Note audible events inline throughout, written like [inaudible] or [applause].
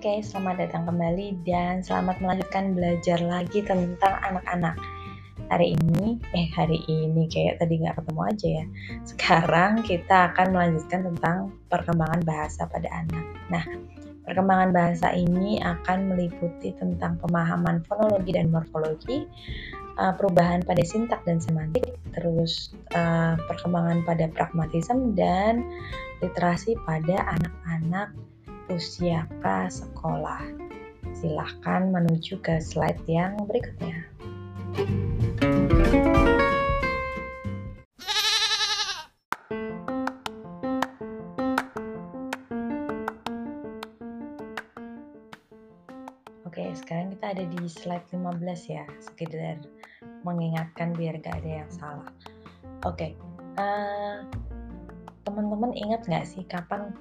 Oke, selamat datang kembali dan selamat melanjutkan belajar lagi tentang anak-anak. Hari ini, eh hari ini kayak tadi nggak ketemu aja ya. Sekarang kita akan melanjutkan tentang perkembangan bahasa pada anak. Nah, perkembangan bahasa ini akan meliputi tentang pemahaman fonologi dan morfologi, uh, perubahan pada sintak dan semantik, terus uh, perkembangan pada pragmatisme dan literasi pada anak-anak usia prasekolah. Silahkan menuju ke slide yang berikutnya. Oke, sekarang kita ada di slide 15 ya, sekedar mengingatkan biar gak ada yang salah. Oke, uh, teman-teman ingat nggak sih kapan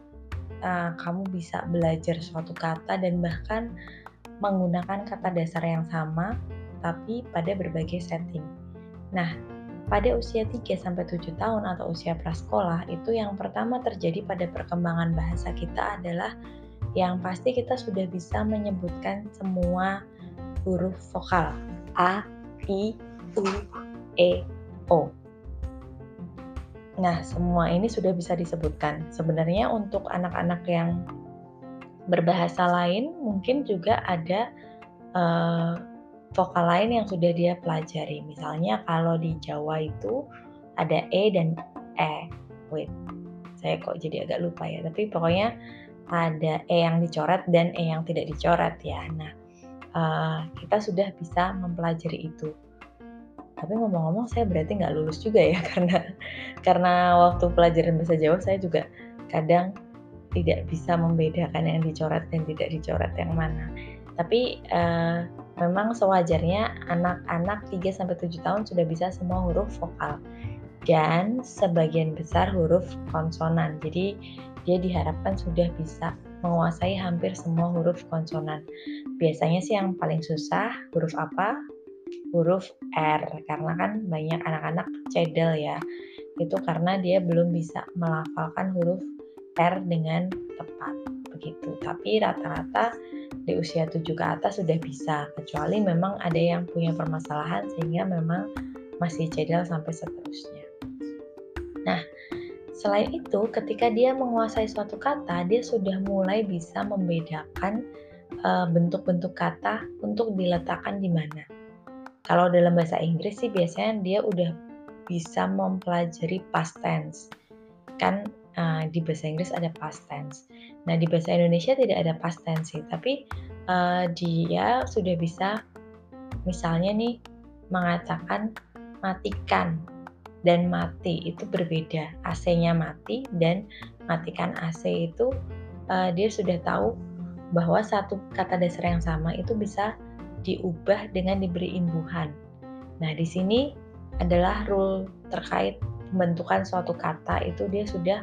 uh, kamu bisa belajar suatu kata dan bahkan menggunakan kata dasar yang sama tapi pada berbagai setting. Nah, pada usia 3 sampai 7 tahun atau usia prasekolah itu yang pertama terjadi pada perkembangan bahasa kita adalah yang pasti kita sudah bisa menyebutkan semua huruf vokal A, I, U, E, O. Nah, semua ini sudah bisa disebutkan. Sebenarnya untuk anak-anak yang berbahasa lain mungkin juga ada uh, vokal lain yang sudah dia pelajari. Misalnya kalau di Jawa itu ada E dan E. Wait, saya kok jadi agak lupa ya. Tapi pokoknya ada E yang dicoret dan E yang tidak dicoret ya. Nah, uh, kita sudah bisa mempelajari itu tapi ngomong-ngomong saya berarti nggak lulus juga ya [laughs] karena karena waktu pelajaran bahasa Jawa saya juga kadang tidak bisa membedakan yang dicoret dan tidak dicoret yang mana. Tapi uh, memang sewajarnya anak-anak 3 sampai 7 tahun sudah bisa semua huruf vokal dan sebagian besar huruf konsonan. Jadi dia diharapkan sudah bisa menguasai hampir semua huruf konsonan. Biasanya sih yang paling susah huruf apa? huruf R karena kan banyak anak-anak cedel ya itu karena dia belum bisa melafalkan huruf R dengan tepat. Begitu. Tapi rata-rata di usia 7 ke atas sudah bisa. Kecuali memang ada yang punya permasalahan sehingga memang masih cedel sampai seterusnya. Nah Selain itu, ketika dia menguasai suatu kata, dia sudah mulai bisa membedakan eh, bentuk-bentuk kata untuk diletakkan di mana. Kalau dalam bahasa Inggris sih biasanya dia udah bisa mempelajari past tense. Kan uh, di bahasa Inggris ada past tense. Nah, di bahasa Indonesia tidak ada past tense sih, tapi uh, dia sudah bisa misalnya nih mengatakan matikan dan mati itu berbeda. AC-nya mati dan matikan AC itu uh, dia sudah tahu bahwa satu kata dasar yang sama itu bisa diubah dengan diberi imbuhan. Nah, di sini adalah rule terkait pembentukan suatu kata itu dia sudah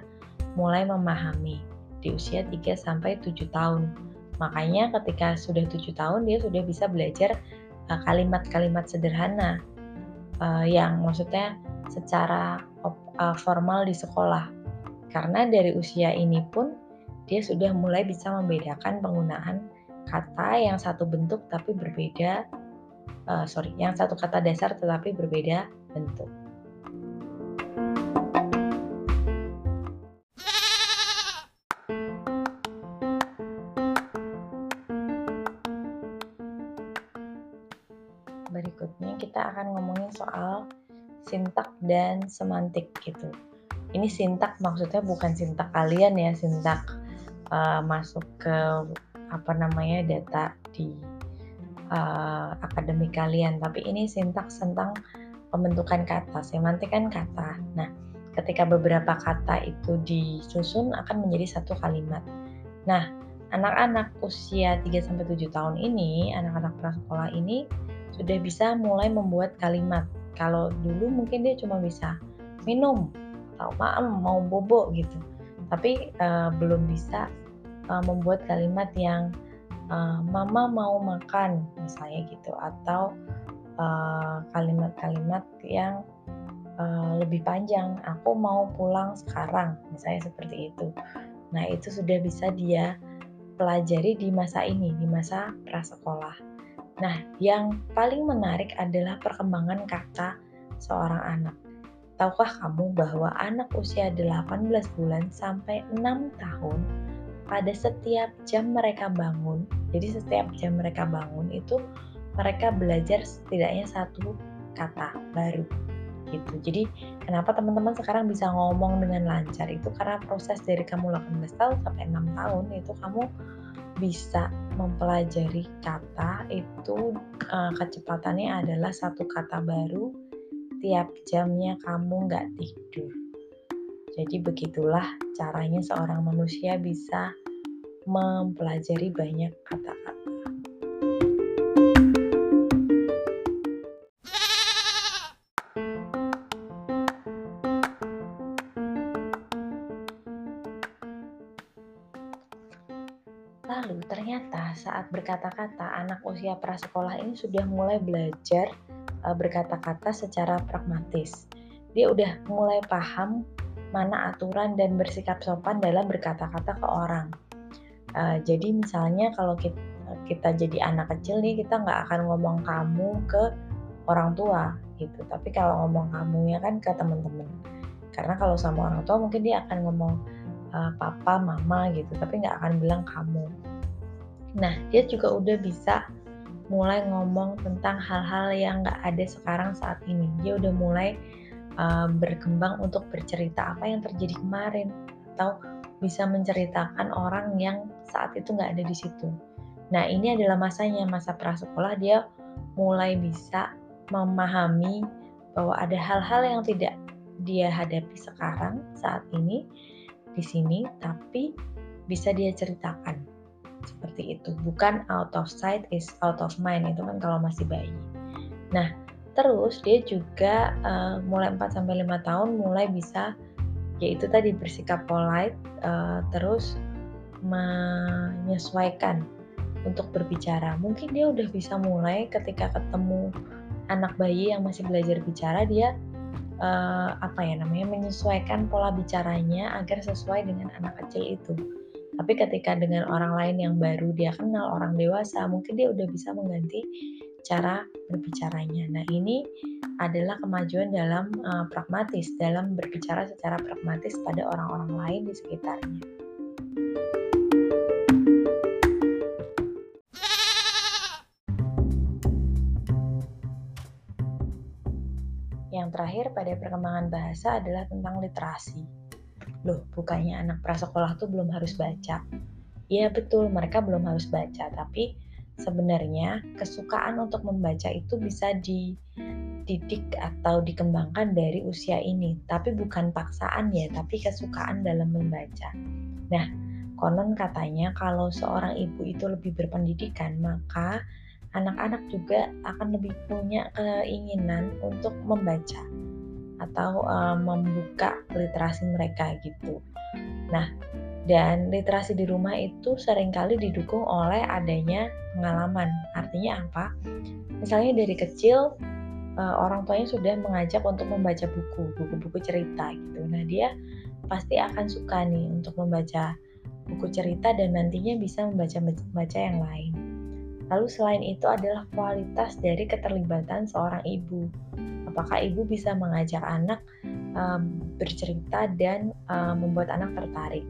mulai memahami di usia 3 sampai 7 tahun. Makanya ketika sudah 7 tahun dia sudah bisa belajar uh, kalimat-kalimat sederhana uh, yang maksudnya secara uh, formal di sekolah. Karena dari usia ini pun dia sudah mulai bisa membedakan penggunaan kata yang satu bentuk tapi berbeda uh, sorry yang satu kata dasar tetapi berbeda bentuk. Berikutnya kita akan ngomongin soal sintak dan semantik gitu. Ini sintak maksudnya bukan sintak kalian ya sintak uh, masuk ke apa namanya data di uh, akademik kalian tapi ini sintaks tentang pembentukan kata semantik kan kata. Nah ketika beberapa kata itu disusun akan menjadi satu kalimat. Nah anak-anak usia 3 sampai 7 tahun ini anak-anak prasekolah ini sudah bisa mulai membuat kalimat. Kalau dulu mungkin dia cuma bisa minum atau maem mau bobo gitu. Tapi uh, belum bisa uh, membuat kalimat yang uh, mama mau makan misalnya gitu atau kalimat-kalimat uh, yang uh, lebih panjang aku mau pulang sekarang misalnya seperti itu nah itu sudah bisa dia pelajari di masa ini, di masa prasekolah. Nah, yang paling menarik adalah perkembangan kata seorang anak. Tahukah kamu bahwa anak usia 18 bulan sampai 6 tahun pada setiap jam mereka bangun, jadi setiap jam mereka bangun itu mereka belajar setidaknya satu kata baru gitu. Jadi kenapa teman-teman sekarang bisa ngomong dengan lancar itu karena proses dari kamu 18 tahun sampai 6 tahun itu kamu bisa mempelajari kata itu uh, kecepatannya adalah satu kata baru tiap jamnya kamu nggak tidur. Jadi begitulah caranya seorang manusia bisa mempelajari banyak kata-kata. Lalu ternyata saat berkata-kata anak usia prasekolah ini sudah mulai belajar uh, berkata-kata secara pragmatis. Dia udah mulai paham mana aturan dan bersikap sopan dalam berkata-kata ke orang. Uh, jadi misalnya kalau kita, kita jadi anak kecil nih kita nggak akan ngomong kamu ke orang tua gitu. Tapi kalau ngomong kamu ya kan ke teman-teman. Karena kalau sama orang tua mungkin dia akan ngomong uh, papa, mama gitu, tapi nggak akan bilang kamu. Nah, dia juga udah bisa mulai ngomong tentang hal-hal yang nggak ada sekarang saat ini. Dia udah mulai uh, berkembang untuk bercerita apa yang terjadi kemarin atau bisa menceritakan orang yang saat itu nggak ada di situ. Nah, ini adalah masanya, masa prasekolah dia mulai bisa memahami bahwa ada hal-hal yang tidak dia hadapi sekarang saat ini di sini, tapi bisa dia ceritakan. Seperti itu. Bukan out of sight is out of mind itu kan kalau masih bayi. Nah terus dia juga uh, mulai 4 sampai 5 tahun mulai bisa yaitu tadi bersikap polite uh, terus menyesuaikan untuk berbicara. Mungkin dia udah bisa mulai ketika ketemu anak bayi yang masih belajar bicara dia uh, apa ya namanya menyesuaikan pola bicaranya agar sesuai dengan anak kecil itu. Tapi ketika dengan orang lain yang baru dia kenal, orang dewasa, mungkin dia udah bisa mengganti cara berbicaranya. Nah, ini adalah kemajuan dalam uh, pragmatis, dalam berbicara secara pragmatis pada orang-orang lain di sekitarnya. Yang terakhir pada perkembangan bahasa adalah tentang literasi loh bukannya anak prasekolah tuh belum harus baca Iya betul mereka belum harus baca tapi sebenarnya kesukaan untuk membaca itu bisa dididik atau dikembangkan dari usia ini tapi bukan paksaan ya tapi kesukaan dalam membaca nah konon katanya kalau seorang ibu itu lebih berpendidikan maka anak-anak juga akan lebih punya keinginan untuk membaca atau uh, membuka literasi mereka gitu. Nah, dan literasi di rumah itu sering kali didukung oleh adanya pengalaman. Artinya apa? Misalnya dari kecil uh, orang tuanya sudah mengajak untuk membaca buku, buku-buku cerita gitu. Nah, dia pasti akan suka nih untuk membaca buku cerita dan nantinya bisa membaca baca yang lain. Lalu selain itu adalah kualitas dari keterlibatan seorang ibu apakah ibu bisa mengajak anak um, bercerita dan um, membuat anak tertarik.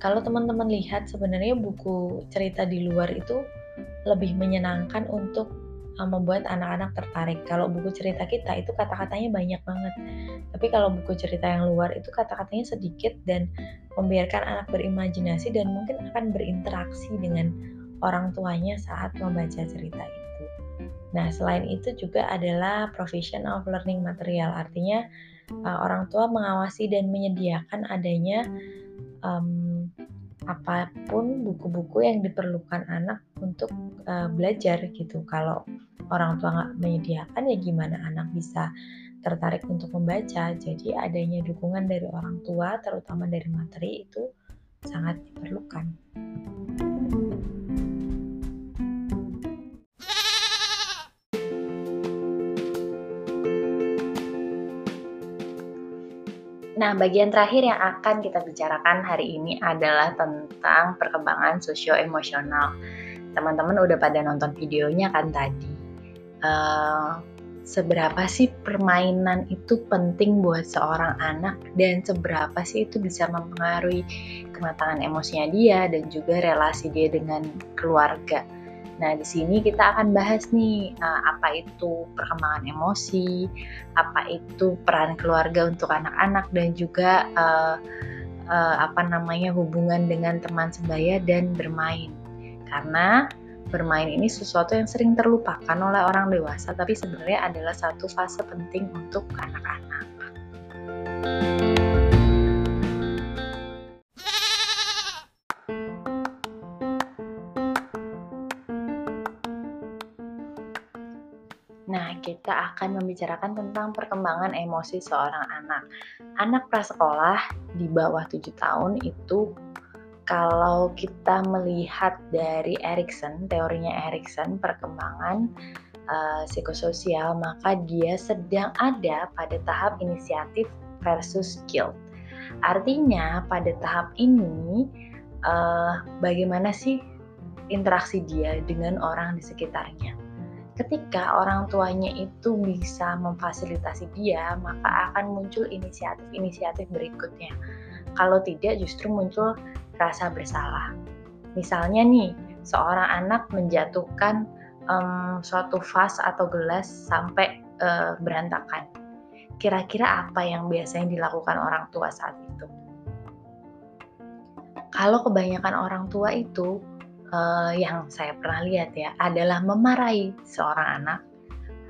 Kalau teman-teman lihat sebenarnya buku cerita di luar itu lebih menyenangkan untuk um, membuat anak-anak tertarik. Kalau buku cerita kita itu kata-katanya banyak banget. Tapi kalau buku cerita yang luar itu kata-katanya sedikit dan membiarkan anak berimajinasi dan mungkin akan berinteraksi dengan orang tuanya saat membaca cerita itu. Nah, selain itu juga adalah provision of learning material, artinya uh, orang tua mengawasi dan menyediakan adanya um, apa pun buku-buku yang diperlukan anak untuk uh, belajar gitu. Kalau orang tua nggak menyediakan ya gimana anak bisa tertarik untuk membaca. Jadi adanya dukungan dari orang tua, terutama dari materi itu sangat diperlukan. Nah, bagian terakhir yang akan kita bicarakan hari ini adalah tentang perkembangan sosio-emosional. Teman-teman udah pada nonton videonya kan tadi. Uh, seberapa sih permainan itu penting buat seorang anak dan seberapa sih itu bisa mempengaruhi kematangan emosinya dia dan juga relasi dia dengan keluarga. Nah, di sini kita akan bahas nih uh, apa itu perkembangan emosi, apa itu peran keluarga untuk anak-anak dan juga uh, uh, apa namanya hubungan dengan teman sebaya dan bermain. Karena bermain ini sesuatu yang sering terlupakan oleh orang dewasa, tapi sebenarnya adalah satu fase penting untuk anak-anak. Kita akan membicarakan tentang perkembangan emosi seorang anak. Anak prasekolah di bawah 7 tahun itu kalau kita melihat dari Erikson, teorinya Erikson, perkembangan uh, psikososial, maka dia sedang ada pada tahap inisiatif versus guilt. Artinya, pada tahap ini, uh, bagaimana sih interaksi dia dengan orang di sekitarnya? Ketika orang tuanya itu bisa memfasilitasi dia, maka akan muncul inisiatif-inisiatif berikutnya. Kalau tidak, justru muncul rasa bersalah. Misalnya nih, seorang anak menjatuhkan um, suatu vas atau gelas sampai uh, berantakan. Kira-kira apa yang biasanya dilakukan orang tua saat itu? Kalau kebanyakan orang tua itu uh, yang saya pernah lihat ya adalah memarahi seorang anak.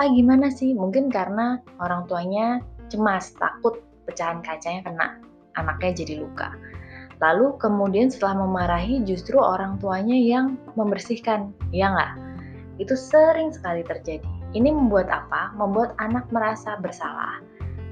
Ah gimana sih? Mungkin karena orang tuanya cemas, takut pecahan kacanya kena anaknya jadi luka. Lalu kemudian setelah memarahi justru orang tuanya yang membersihkan, ya nggak? Itu sering sekali terjadi. Ini membuat apa? Membuat anak merasa bersalah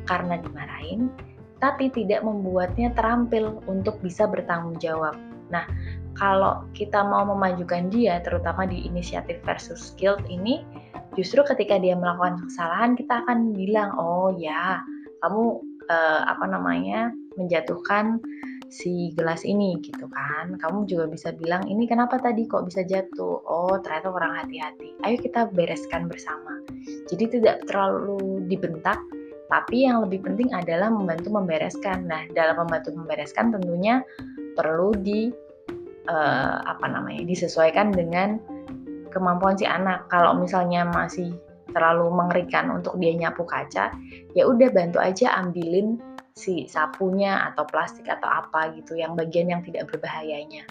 karena dimarahin, tapi tidak membuatnya terampil untuk bisa bertanggung jawab. Nah, kalau kita mau memajukan dia, terutama di inisiatif versus guilt ini, justru ketika dia melakukan kesalahan, kita akan bilang, oh ya, kamu uh, apa namanya menjatuhkan si gelas ini gitu kan. Kamu juga bisa bilang ini kenapa tadi kok bisa jatuh? Oh ternyata kurang hati-hati. Ayo kita bereskan bersama. Jadi tidak terlalu dibentak, tapi yang lebih penting adalah membantu membereskan. Nah dalam membantu membereskan tentunya perlu di uh, apa namanya disesuaikan dengan kemampuan si anak. Kalau misalnya masih terlalu mengerikan untuk dia nyapu kaca, ya udah bantu aja ambilin si sapunya atau plastik atau apa gitu yang bagian yang tidak berbahayanya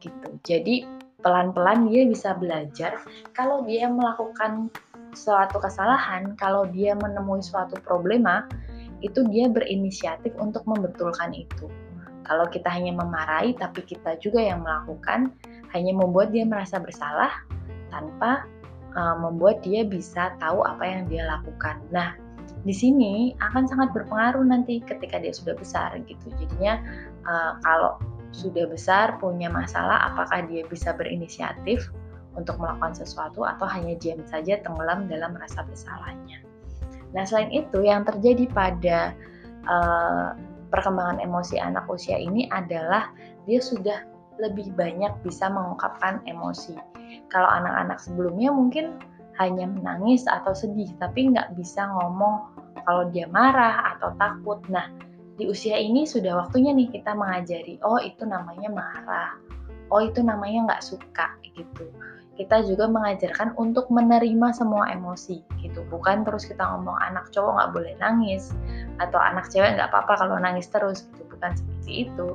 gitu. Jadi pelan-pelan dia bisa belajar kalau dia melakukan suatu kesalahan, kalau dia menemui suatu problema, itu dia berinisiatif untuk membetulkan itu. Kalau kita hanya memarahi, tapi kita juga yang melakukan, hanya membuat dia merasa bersalah tanpa uh, membuat dia bisa tahu apa yang dia lakukan. Nah, di sini akan sangat berpengaruh nanti ketika dia sudah besar gitu. Jadinya uh, kalau sudah besar punya masalah, apakah dia bisa berinisiatif untuk melakukan sesuatu atau hanya diam saja tenggelam dalam rasa bersalahnya. Nah, selain itu yang terjadi pada uh, perkembangan emosi anak usia ini adalah dia sudah lebih banyak bisa mengungkapkan emosi. Kalau anak-anak sebelumnya mungkin hanya menangis atau sedih, tapi nggak bisa ngomong kalau dia marah atau takut. Nah, di usia ini sudah waktunya nih kita mengajari, oh itu namanya marah, oh itu namanya nggak suka gitu. Kita juga mengajarkan untuk menerima semua emosi gitu, bukan terus kita ngomong anak cowok nggak boleh nangis, atau anak cewek nggak apa-apa kalau nangis terus gitu. Bukan seperti itu.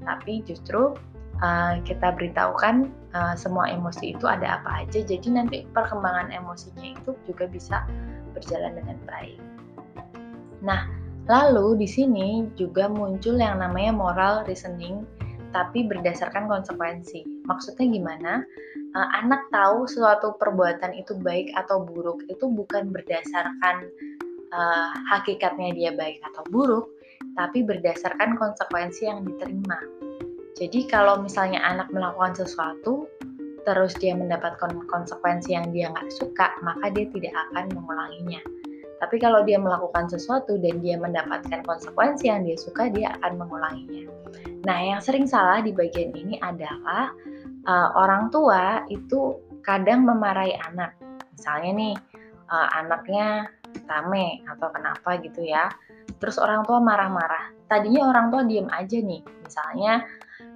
Tapi justru uh, kita beritahukan uh, semua emosi itu ada apa aja. Jadi nanti perkembangan emosinya itu juga bisa berjalan dengan baik. Nah lalu di sini juga muncul yang namanya moral reasoning tapi berdasarkan konsekuensi maksudnya gimana uh, anak tahu suatu perbuatan itu baik atau buruk itu bukan berdasarkan uh, hakikatnya dia baik atau buruk, tapi berdasarkan konsekuensi yang diterima. Jadi kalau misalnya anak melakukan sesuatu, terus dia mendapatkan konsekuensi yang dia nggak suka, maka dia tidak akan mengulanginya. Tapi kalau dia melakukan sesuatu dan dia mendapatkan konsekuensi yang dia suka, dia akan mengulanginya. Nah, yang sering salah di bagian ini adalah uh, orang tua itu kadang memarahi anak. Misalnya nih, uh, anaknya rame atau kenapa gitu ya. Terus orang tua marah-marah. Tadinya orang tua diem aja nih. Misalnya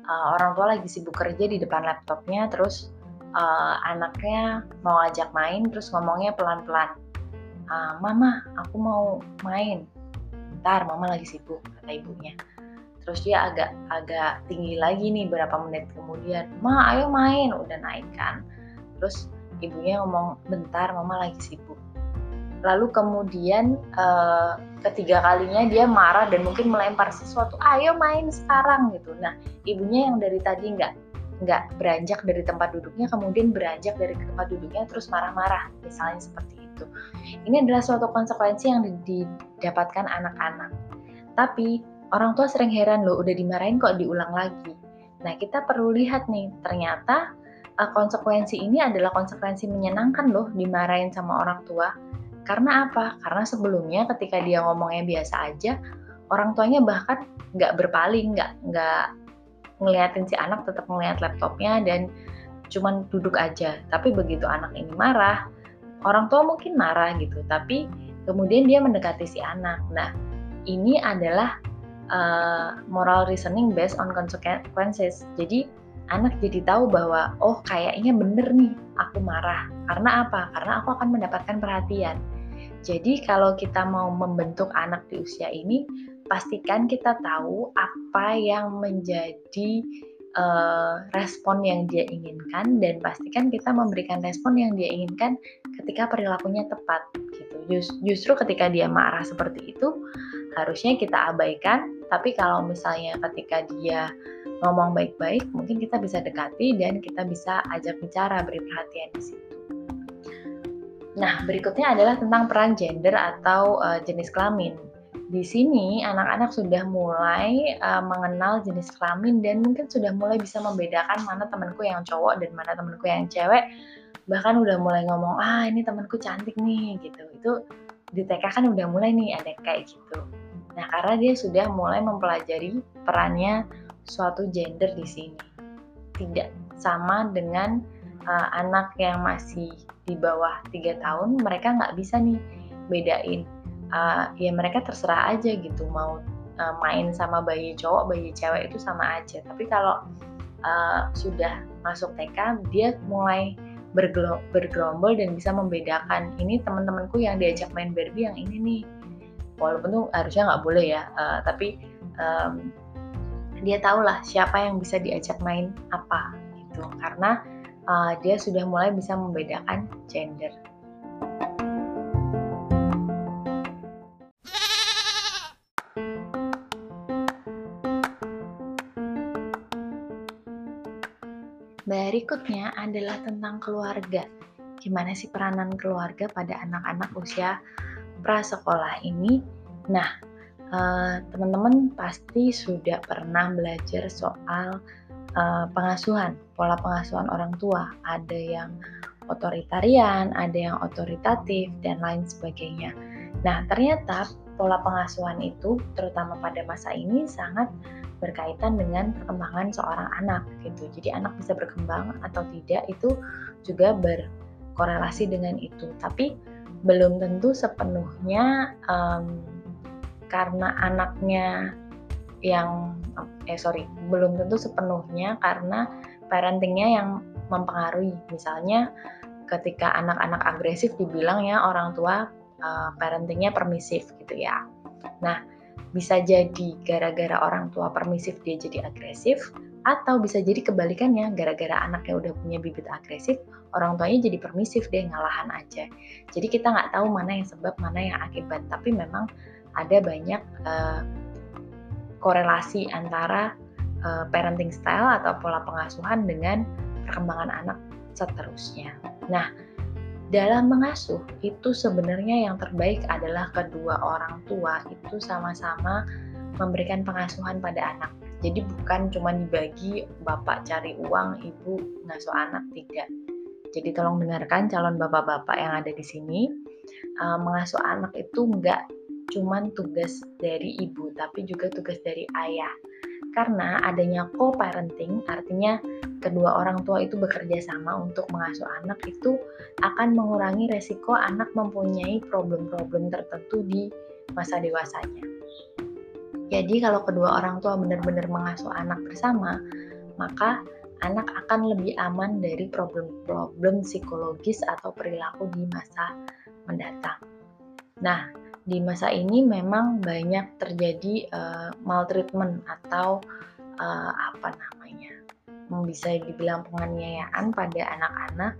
uh, orang tua lagi sibuk kerja di depan laptopnya, terus uh, anaknya mau ajak main, terus ngomongnya pelan-pelan uh, mama aku mau main ntar mama lagi sibuk kata ibunya terus dia agak agak tinggi lagi nih berapa menit kemudian. Ma ayo main. Udah naik kan. Terus ibunya ngomong bentar mama lagi sibuk. Lalu kemudian uh, ketiga kalinya dia marah dan mungkin melempar sesuatu ayo main sekarang gitu. Nah ibunya yang dari tadi nggak nggak beranjak dari tempat duduknya kemudian beranjak dari tempat duduknya terus marah-marah misalnya seperti itu. Ini adalah suatu konsekuensi yang didapatkan anak-anak. Tapi orang tua sering heran loh, udah dimarahin kok diulang lagi. Nah, kita perlu lihat nih, ternyata uh, konsekuensi ini adalah konsekuensi menyenangkan loh dimarahin sama orang tua. Karena apa? Karena sebelumnya ketika dia ngomongnya biasa aja, orang tuanya bahkan nggak berpaling, nggak nggak ngeliatin si anak tetap ngeliat laptopnya dan cuman duduk aja. Tapi begitu anak ini marah, orang tua mungkin marah gitu tapi kemudian dia mendekati si anak nah ini adalah uh, moral reasoning based on consequences. Jadi anak jadi tahu bahwa oh kayaknya bener nih aku marah. Karena apa? Karena aku akan mendapatkan perhatian. Jadi kalau kita mau membentuk anak di usia ini pastikan kita tahu apa yang menjadi uh, respon yang dia inginkan dan pastikan kita memberikan respon yang dia inginkan ketika perilakunya tepat gitu. Just, justru ketika dia marah seperti itu harusnya kita abaikan, tapi kalau misalnya ketika dia ngomong baik-baik, mungkin kita bisa dekati dan kita bisa ajak bicara, beri perhatian di situ. Nah, berikutnya adalah tentang peran gender atau uh, jenis kelamin. Di sini anak-anak sudah mulai uh, mengenal jenis kelamin dan mungkin sudah mulai bisa membedakan mana temanku yang cowok dan mana temanku yang cewek. Bahkan udah mulai ngomong ah ini temanku cantik nih gitu. Itu di TK kan udah mulai nih ada kayak gitu nah karena dia sudah mulai mempelajari perannya suatu gender di sini. Tidak sama dengan uh, anak yang masih di bawah tiga tahun mereka nggak bisa nih bedain uh, ya mereka terserah aja gitu mau uh, main sama bayi cowok bayi cewek itu sama aja. Tapi kalau uh, sudah masuk TK dia mulai bergerombol dan bisa membedakan ini teman-temanku yang diajak main Barbie yang ini nih walaupun tuh harusnya nggak boleh ya uh, tapi um, dia tahu lah siapa yang bisa diajak main apa gitu karena uh, dia sudah mulai bisa membedakan gender Berikutnya adalah tentang keluarga. Gimana sih peranan keluarga pada anak-anak usia prasekolah ini? Nah, eh, teman-teman pasti sudah pernah belajar soal eh, pengasuhan, pola pengasuhan orang tua. Ada yang otoritarian, ada yang otoritatif, dan lain sebagainya. Nah, ternyata pola pengasuhan itu, terutama pada masa ini, sangat berkaitan dengan perkembangan seorang anak gitu. Jadi anak bisa berkembang atau tidak itu juga berkorelasi dengan itu. Tapi belum tentu sepenuhnya um, karena anaknya yang eh sorry belum tentu sepenuhnya karena parentingnya yang mempengaruhi. Misalnya ketika anak-anak agresif dibilang ya orang tua uh, parentingnya permisif gitu ya. Nah bisa jadi gara-gara orang tua permisif dia jadi agresif, atau bisa jadi kebalikannya, gara-gara anaknya udah punya bibit agresif, orang tuanya jadi permisif deh ngalahan aja. Jadi kita nggak tahu mana yang sebab, mana yang akibat, tapi memang ada banyak uh, korelasi antara uh, parenting style atau pola pengasuhan dengan perkembangan anak seterusnya. Nah, dalam mengasuh itu sebenarnya yang terbaik adalah kedua orang tua itu sama-sama memberikan pengasuhan pada anak. Jadi bukan cuma dibagi bapak cari uang, ibu ngasuh anak tidak. Jadi tolong dengarkan calon bapak-bapak yang ada di sini. uh, mengasuh anak itu nggak cuman tugas dari ibu, tapi juga tugas dari ayah. Karena adanya co-parenting, artinya kedua orang tua itu bekerja sama untuk mengasuh anak itu akan mengurangi resiko anak mempunyai problem-problem tertentu di masa dewasanya. Jadi kalau kedua orang tua benar-benar mengasuh anak bersama, maka anak akan lebih aman dari problem-problem psikologis atau perilaku di masa mendatang. Nah, di masa ini memang banyak terjadi uh, maltreatment atau uh, apa namanya bisa dibilang penganiayaan pada anak-anak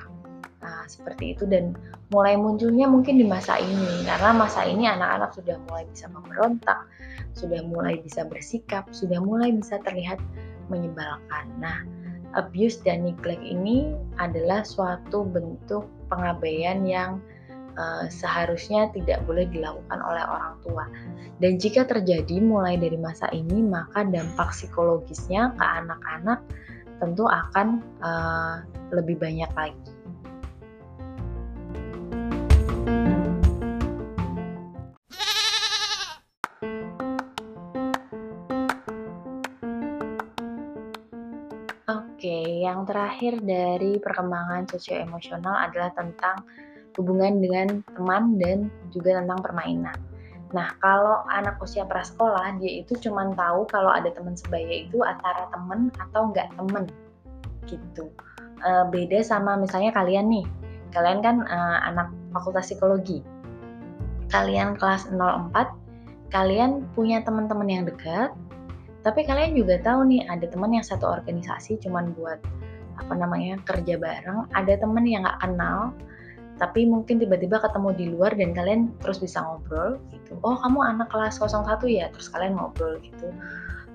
uh, seperti itu dan mulai munculnya mungkin di masa ini karena masa ini anak-anak sudah mulai bisa memberontak sudah mulai bisa bersikap sudah mulai bisa terlihat menyebalkan nah abuse dan neglect ini adalah suatu bentuk pengabaian yang uh, seharusnya tidak boleh dilakukan oleh orang tua. Dan jika terjadi mulai dari masa ini, maka dampak psikologisnya ke anak-anak tentu akan uh, lebih banyak lagi. Oke, yang terakhir dari perkembangan sosio-emosional adalah tentang hubungan dengan teman dan juga tentang permainan. Nah, kalau anak usia prasekolah, dia itu cuma tahu kalau ada teman sebaya itu antara teman atau enggak teman, gitu. E, beda sama misalnya kalian nih, kalian kan e, anak fakultas psikologi. Kalian kelas 04, kalian punya teman-teman yang dekat, tapi kalian juga tahu nih ada teman yang satu organisasi cuma buat apa namanya kerja bareng, ada teman yang nggak kenal, tapi mungkin tiba-tiba ketemu di luar dan kalian terus bisa ngobrol gitu. Oh kamu anak kelas 01 ya? Terus kalian ngobrol gitu.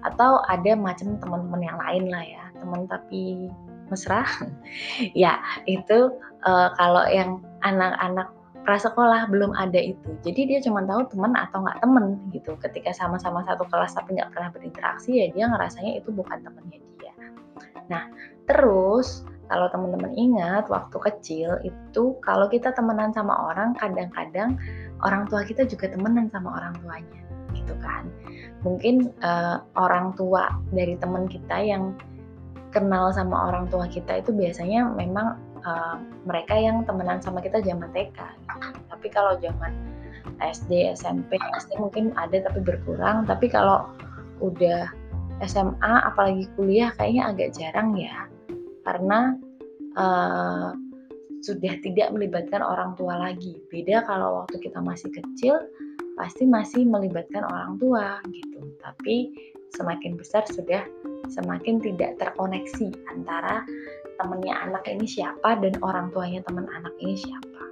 Atau ada macam teman-teman yang lain lah ya. Teman tapi mesra. [laughs] Ya itu uh, kalau yang anak-anak prasekolah belum ada itu. Jadi dia cuma tahu teman atau nggak teman gitu. Ketika sama-sama satu kelas tapi nggak pernah berinteraksi ya dia ngerasanya itu bukan temannya dia. Nah terus kalau teman-teman ingat waktu kecil itu kalau kita temenan sama orang kadang-kadang orang tua kita juga temenan sama orang tuanya gitu kan. Mungkin uh, orang tua dari teman kita yang kenal sama orang tua kita itu biasanya memang uh, mereka yang temenan sama kita zaman TK tapi kalau zaman SD SMP SD mungkin ada tapi berkurang. Tapi kalau udah SMA apalagi kuliah kayaknya agak jarang ya karena uh, sudah tidak melibatkan orang tua lagi. Beda kalau waktu kita masih kecil, pasti masih melibatkan orang tua gitu. Tapi semakin besar sudah semakin tidak terkoneksi antara temannya anak ini siapa dan orang tuanya teman anak ini siapa.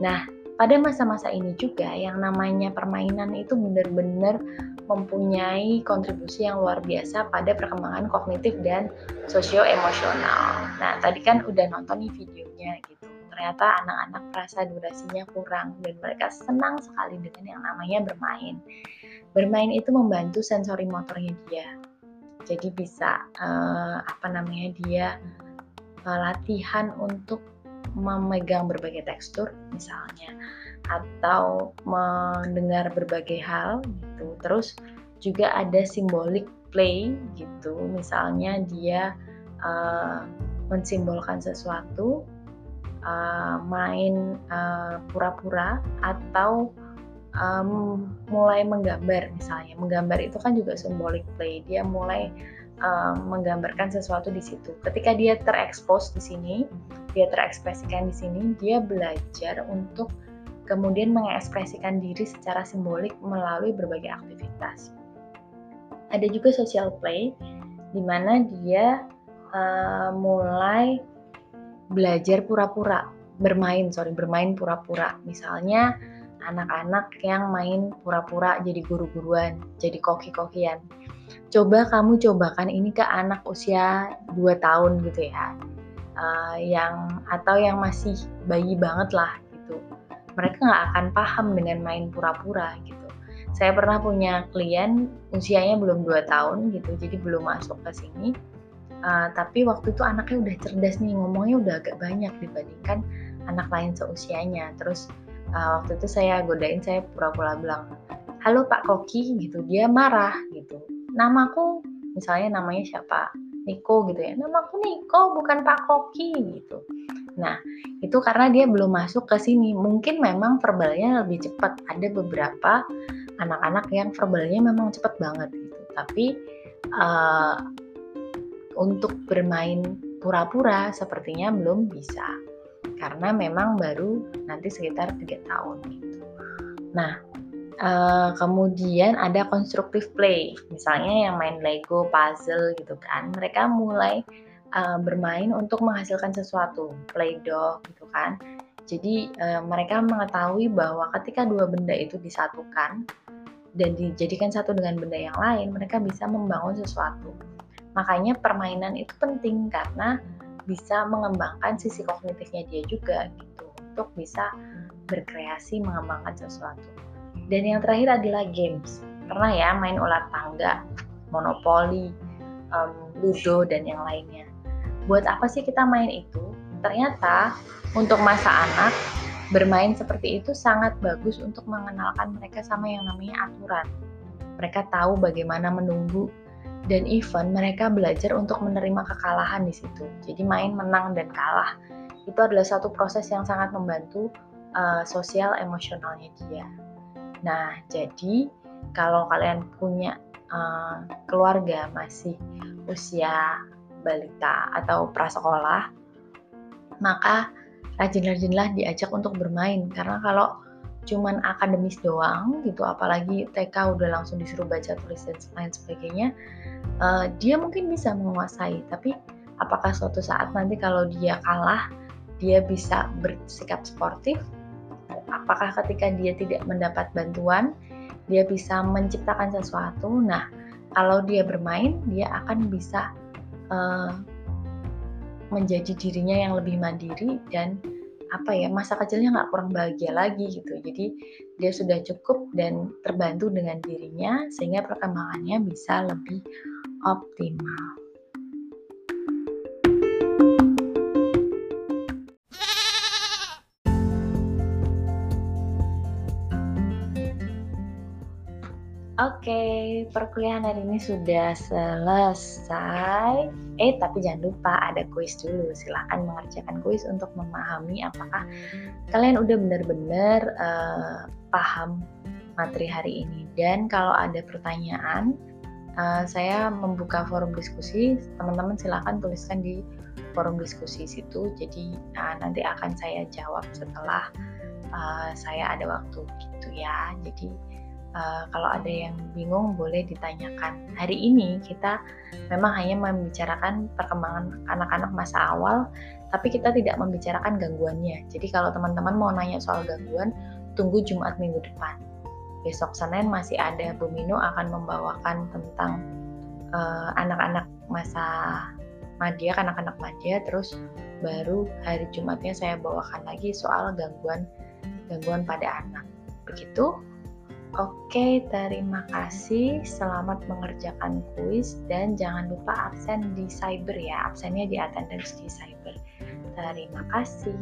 Nah, pada masa-masa ini juga yang namanya permainan itu benar-benar mempunyai kontribusi yang luar biasa pada perkembangan kognitif dan sosio-emosional. Nah, tadi kan udah nonton nih videonya gitu. Ternyata anak-anak merasa durasinya kurang dan mereka senang sekali dengan yang namanya bermain. Bermain itu membantu sensori motornya dia. Jadi bisa uh, apa namanya dia uh, latihan untuk memegang berbagai tekstur misalnya atau mendengar berbagai hal gitu. Terus juga ada symbolic play gitu. Misalnya dia uh, mensimbolkan sesuatu, uh, main uh, pura-pura atau um, mulai menggambar misalnya. Menggambar itu kan juga symbolic play. Dia mulai um, menggambarkan sesuatu di situ. Ketika dia terekspos di sini, dia terekspresikan di sini, dia belajar untuk kemudian mengekspresikan diri secara simbolik melalui berbagai aktivitas. Ada juga social play, di mana dia uh, mulai belajar pura-pura, bermain, sorry, bermain pura-pura. Misalnya anak-anak yang main pura-pura jadi guru-guruan, jadi koki-kokian. Coba kamu cobakan ini ke anak usia 2 tahun gitu ya. Uh, yang atau yang masih bayi banget lah gitu mereka nggak akan paham dengan main pura-pura gitu. Saya pernah punya klien usianya belum 2 tahun gitu, jadi belum masuk ke sini. Uh, tapi waktu itu anaknya udah cerdas nih, ngomongnya udah agak banyak dibandingkan anak lain seusianya. Terus uh, waktu itu saya godain saya pura-pura bilang halo Pak Koki gitu dia marah gitu namaku misalnya namanya siapa Niko gitu ya. Namaku Niko bukan Pak Koki gitu. Nah itu karena dia belum masuk ke sini. Mungkin memang verbalnya lebih cepat. Ada beberapa anak-anak yang verbalnya memang cepat banget gitu. Tapi uh, untuk bermain pura-pura sepertinya belum bisa. Karena memang baru nanti sekitar tiga tahun gitu. Nah, uh, kemudian ada constructive play, misalnya yang main Lego, puzzle gitu kan, mereka mulai uh, bermain untuk menghasilkan sesuatu, play-doh gitu kan. Jadi uh, mereka mengetahui bahwa ketika dua benda itu disatukan dan dijadikan satu dengan benda yang lain, mereka bisa membangun sesuatu. Makanya permainan itu penting karena bisa mengembangkan sisi kognitifnya dia juga gitu untuk bisa berkreasi mengembangkan sesuatu. Dan yang terakhir adalah games. Pernah ya main ular tangga, monopoli, um, ludo dan yang lainnya. Buat apa sih kita main itu? Ternyata untuk masa anak bermain seperti itu sangat bagus untuk mengenalkan mereka sama yang namanya aturan. Mereka tahu bagaimana menunggu dan even mereka belajar untuk menerima kekalahan di situ. Jadi main menang dan kalah itu adalah satu proses yang sangat membantu uh, sosial emosionalnya dia. Nah, jadi kalau kalian punya uh, keluarga masih usia balita atau prasekolah, maka rajin-rajinlah diajak untuk bermain. Karena kalau cuman akademis doang gitu apalagi TK udah langsung disuruh baca tulis dan lain sebagainya uh, dia mungkin bisa menguasai. Tapi apakah suatu saat nanti kalau dia kalah dia bisa bersikap sportif apakah ketika dia tidak mendapat bantuan dia bisa menciptakan sesuatu? Nah kalau dia bermain dia akan bisa uh, menjadi dirinya yang lebih mandiri dan apa ya masa kecilnya nggak kurang bahagia lagi gitu. Jadi dia sudah cukup dan terbantu dengan dirinya sehingga perkembangannya bisa lebih optimal Oke, perkuliahan hari ini sudah selesai. Eh, tapi jangan lupa ada kuis dulu. Silahkan mengerjakan kuis untuk memahami apakah kalian udah benar-benar uh, paham materi hari ini. Dan kalau ada pertanyaan, uh, saya membuka forum diskusi. Teman-teman silahkan tuliskan di forum diskusi situ. Jadi uh, nanti akan saya jawab setelah uh, saya ada waktu gitu ya. Jadi Uh, kalau ada yang bingung boleh ditanyakan. Hari ini kita memang hanya membicarakan perkembangan anak-anak masa awal, tapi kita tidak membicarakan gangguannya. Jadi kalau teman-teman mau nanya soal gangguan, tunggu Jumat minggu depan. Besok Senin masih ada Bu akan membawakan tentang uh, anak-anak masa madya, anak-anak madya, terus baru hari Jumatnya saya bawakan lagi soal gangguan gangguan pada anak. Begitu. Oke, terima kasih. Selamat mengerjakan kuis dan jangan lupa absen di cyber ya. Absennya di attendance di cyber. Terima kasih.